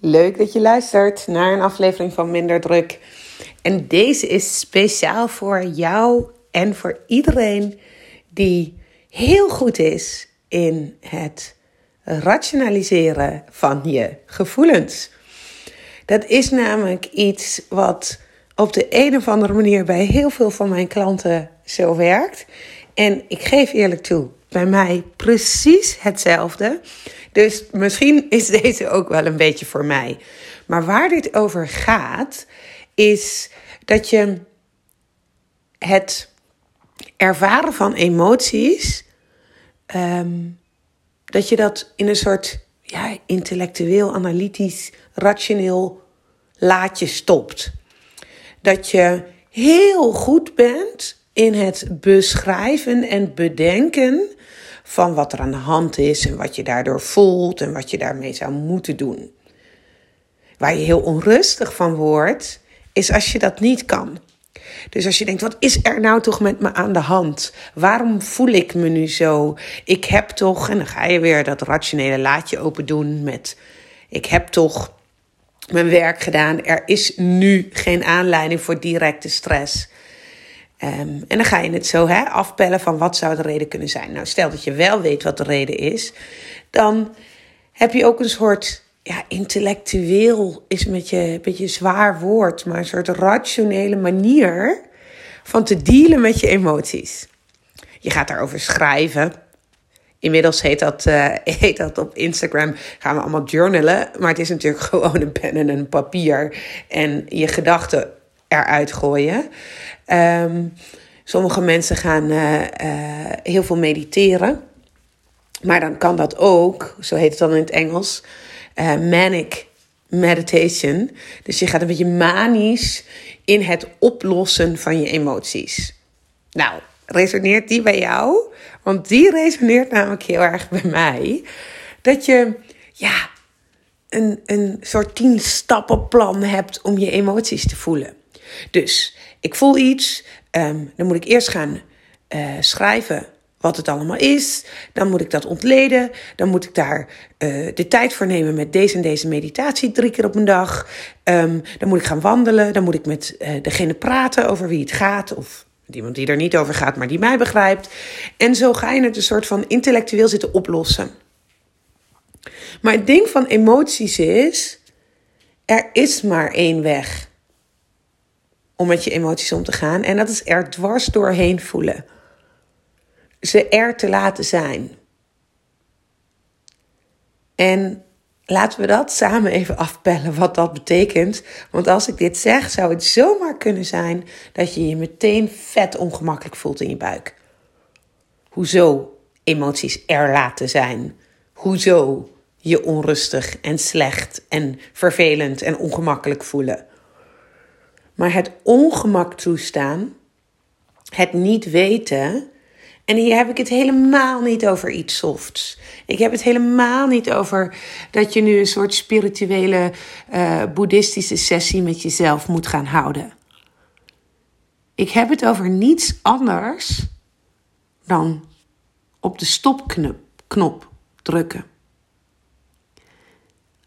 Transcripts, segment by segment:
Leuk dat je luistert naar een aflevering van Minder Druk. En deze is speciaal voor jou en voor iedereen die heel goed is in het rationaliseren van je gevoelens. Dat is namelijk iets wat op de een of andere manier bij heel veel van mijn klanten zo werkt. En ik geef eerlijk toe, bij mij precies hetzelfde. Dus misschien is deze ook wel een beetje voor mij. Maar waar dit over gaat, is dat je het ervaren van emoties, ehm, dat je dat in een soort ja, intellectueel, analytisch, rationeel laadje stopt. Dat je heel goed bent in het beschrijven en bedenken van wat er aan de hand is en wat je daardoor voelt en wat je daarmee zou moeten doen. Waar je heel onrustig van wordt, is als je dat niet kan. Dus als je denkt, wat is er nou toch met me aan de hand? Waarom voel ik me nu zo? Ik heb toch, en dan ga je weer dat rationele laadje open doen met, ik heb toch mijn werk gedaan. Er is nu geen aanleiding voor directe stress. Um, en dan ga je het zo hè, afpellen van wat zou de reden kunnen zijn. Nou, stel dat je wel weet wat de reden is, dan heb je ook een soort ja, intellectueel is met je een beetje zwaar woord, maar een soort rationele manier van te dealen met je emoties. Je gaat daarover schrijven. Inmiddels heet dat, uh, heet dat op Instagram, gaan we allemaal journalen. Maar het is natuurlijk gewoon een pen en een papier en je gedachten eruit gooien. Um, sommige mensen gaan uh, uh, heel veel mediteren. Maar dan kan dat ook, zo heet het dan in het Engels, uh, manic meditation. Dus je gaat een beetje manisch in het oplossen van je emoties. Nou, resoneert die bij jou? Want die resoneert namelijk heel erg bij mij. Dat je, ja, een, een soort tien stappenplan hebt om je emoties te voelen. Dus ik voel iets, ehm, dan moet ik eerst gaan uh, schrijven wat het allemaal is. Dan moet ik dat ontleden. Dan moet ik daar uh, de tijd voor nemen met deze en deze meditatie drie keer op een dag. Um, dan moet ik gaan wandelen. Dan moet ik met uh, degene praten over wie het gaat. Of iemand die er niet over gaat, maar die mij begrijpt. En zo ga je het een soort van intellectueel zitten oplossen. Maar het ding van emoties is, er is maar één weg om met je emoties om te gaan. En dat is er dwars doorheen voelen. Ze er te laten zijn. En laten we dat samen even afpellen, wat dat betekent. Want als ik dit zeg, zou het zomaar kunnen zijn dat je je meteen vet ongemakkelijk voelt in je buik. Hoezo emoties er laten zijn? Hoezo je onrustig en slecht en vervelend en ongemakkelijk voelen? Maar het ongemak toestaan, het niet weten. En hier heb ik het helemaal niet over iets softs. Ik heb het helemaal niet over dat je nu een soort spirituele, uh, boeddhistische sessie met jezelf moet gaan houden. Ik heb het over niets anders dan op de stopknop drukken.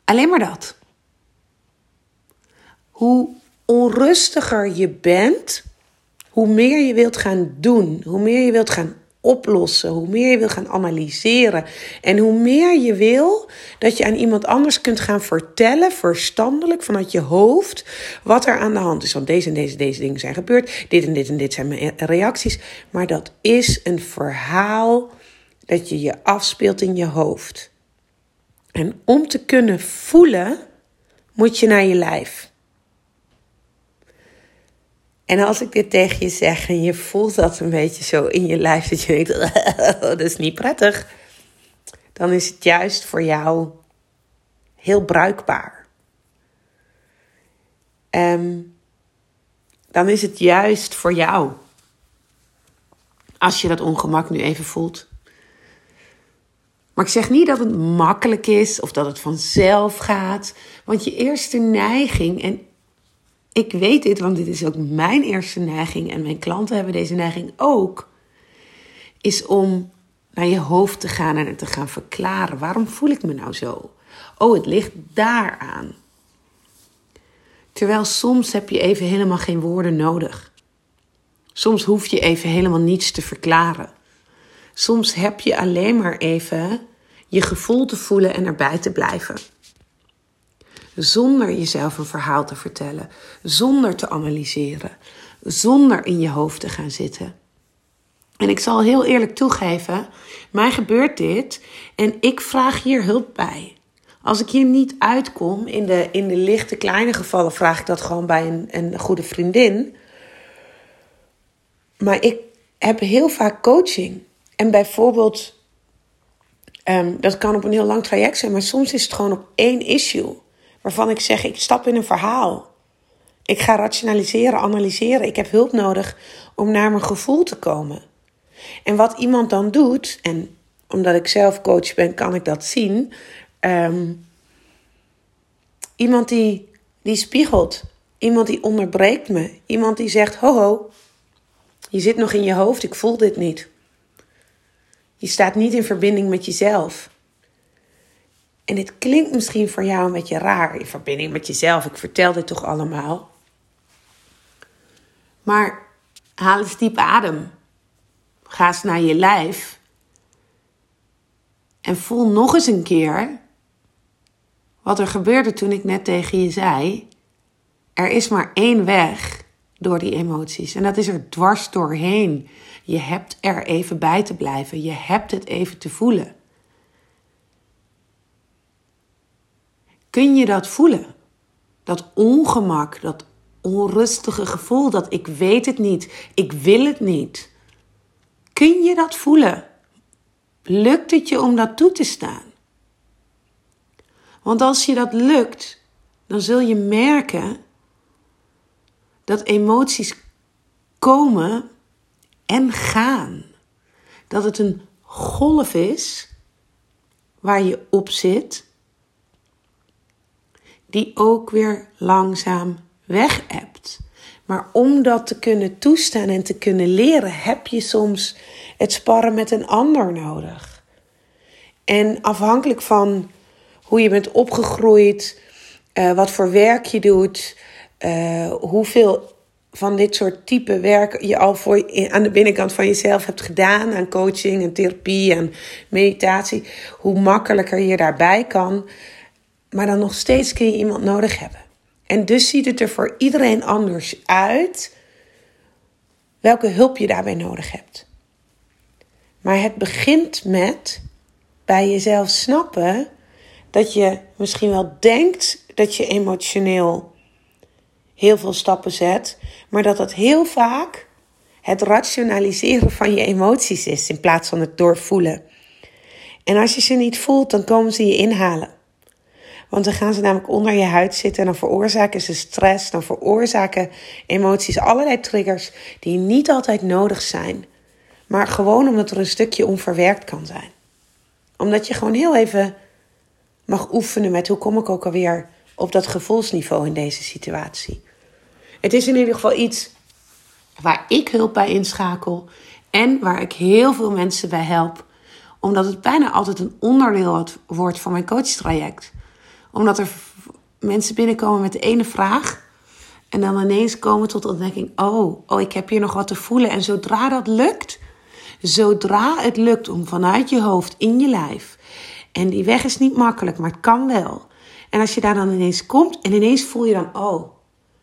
Alleen maar dat. Hoe onrustiger je bent, hoe meer je wilt gaan doen, hoe meer je wilt gaan oplossen, hoe meer je wil gaan analyseren en hoe meer je wil dat je aan iemand anders kunt gaan vertellen, verstandelijk vanuit je hoofd, wat er aan de hand is. Want deze en deze, deze dingen zijn gebeurd, dit en dit en dit zijn mijn reacties. Maar dat is een verhaal dat je je afspeelt in je hoofd. En om te kunnen voelen, moet je naar je lijf. En als ik dit tegen je zeg en je voelt dat een beetje zo in je lijf, dat je denkt, dat is niet prettig, dan is het juist voor jou heel bruikbaar. Um, dan is het juist voor jou. Als je dat ongemak nu even voelt. Maar ik zeg niet dat het makkelijk is of dat het vanzelf gaat. Want je eerste neiging, en ik weet dit, want dit is ook mijn eerste neiging en mijn klanten hebben deze neiging ook, is om naar je hoofd te gaan en het te gaan verklaren. Waarom voel ik me nou zo? Oh, het ligt daaraan. Terwijl soms heb je even helemaal geen woorden nodig. Soms hoef je even helemaal niets te verklaren. Soms heb je alleen maar even je gevoel te voelen en erbij te blijven. Zonder jezelf een verhaal te vertellen, zonder te analyseren, zonder in je hoofd te gaan zitten. En ik zal heel eerlijk toegeven, mij gebeurt dit en ik vraag hier hulp bij. Als ik hier niet uitkom, in de, in de lichte kleine gevallen, vraag ik dat gewoon bij een, een goede vriendin. Maar ik heb heel vaak coaching. En bijvoorbeeld, um, dat kan op een heel lang traject zijn, maar soms is het gewoon op één issue. Waarvan ik zeg, ik stap in een verhaal. Ik ga rationaliseren, analyseren. Ik heb hulp nodig om naar mijn gevoel te komen. En wat iemand dan doet, en omdat ik zelf coach ben, kan ik dat zien. Um, iemand die, die spiegelt. Iemand die onderbreekt me. Iemand die zegt: Ho ho, je zit nog in je hoofd, ik voel dit niet. Je staat niet in verbinding met jezelf. En dit klinkt misschien voor jou een beetje raar, in verbinding met jezelf. Ik vertel dit toch allemaal. Maar haal eens diep adem. Ga eens naar je lijf. En voel nog eens een keer wat er gebeurde toen ik net tegen je zei: er is maar één weg door die emoties. En dat is er dwars doorheen. Je hebt er even bij te blijven. Je hebt het even te voelen. Kun je dat voelen? Dat ongemak, dat onrustige gevoel, dat ik weet het niet, ik wil het niet. Kun je dat voelen? Lukt het je om dat toe te staan? Want als je dat lukt, dan zul je merken dat emoties komen en gaan. Dat het een golf is waar je op zit, die ook weer langzaam weg hebt. Maar om dat te kunnen toestaan en te kunnen leren, heb je soms het sparren met een ander nodig. En afhankelijk van hoe je bent opgegroeid, uh, wat voor werk je doet, uh, hoeveel van dit soort type werk je al voor, aan de binnenkant van jezelf hebt gedaan, aan coaching en therapie en meditatie, hoe makkelijker je daarbij kan. Maar dan nog steeds kun je iemand nodig hebben. En dus ziet het er voor iedereen anders uit welke hulp je daarbij nodig hebt. Maar het begint met bij jezelf snappen dat je misschien wel denkt dat je emotioneel heel veel stappen zet, maar dat dat heel vaak het rationaliseren van je emoties is in plaats van het doorvoelen. En als je ze niet voelt, dan komen ze je inhalen. Want dan gaan ze namelijk onder je huid zitten en dan veroorzaken ze stress, dan veroorzaken emoties allerlei triggers die niet altijd nodig zijn, maar gewoon omdat er een stukje onverwerkt kan zijn. Omdat je gewoon heel even mag oefenen met hoe kom ik ook alweer op dat gevoelsniveau in deze situatie. Het is in ieder geval iets waar ik hulp bij inschakel en waar ik heel veel mensen bij help, omdat het bijna altijd een onderdeel wordt van mijn coachtraject. Omdat er mensen binnenkomen met de ene vraag en dan ineens komen tot de ontdekking: oh, oh, ik heb hier nog wat te voelen. En zodra dat lukt, zodra het lukt om vanuit je hoofd in je lijf en die weg is niet makkelijk, maar het kan wel. En als je daar dan ineens komt en ineens voel je dan, oh,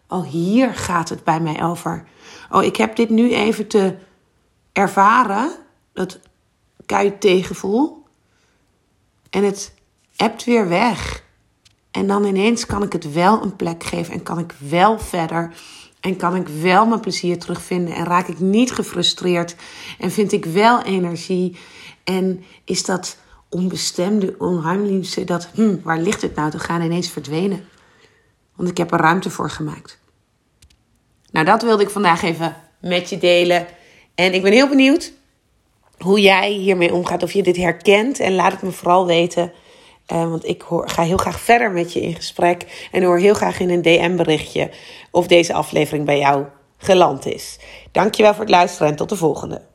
oh hier gaat het bij mij over. Oh, ik heb dit nu even te ervaren, dat tegenvoel. En het hebt weer weg. En dan ineens kan ik het wel een plek geven en kan ik wel verder. En kan ik wel mijn plezier terugvinden en raak ik niet gefrustreerd en vind ik wel energie. En is dat onbestemde onheimliefste, dat hm, waar ligt het nou te gaan, ineens verdwenen. Want ik heb er ruimte voor gemaakt. Nou, dat wilde ik vandaag even met je delen. En ik ben heel benieuwd hoe jij hiermee omgaat, of je dit herkent. En laat het me vooral weten. Uh, want ik hoor, ga heel graag verder met je in gesprek. En hoor heel graag in een DM-berichtje of deze aflevering bij jou geland is. Dankjewel voor het luisteren en tot de volgende.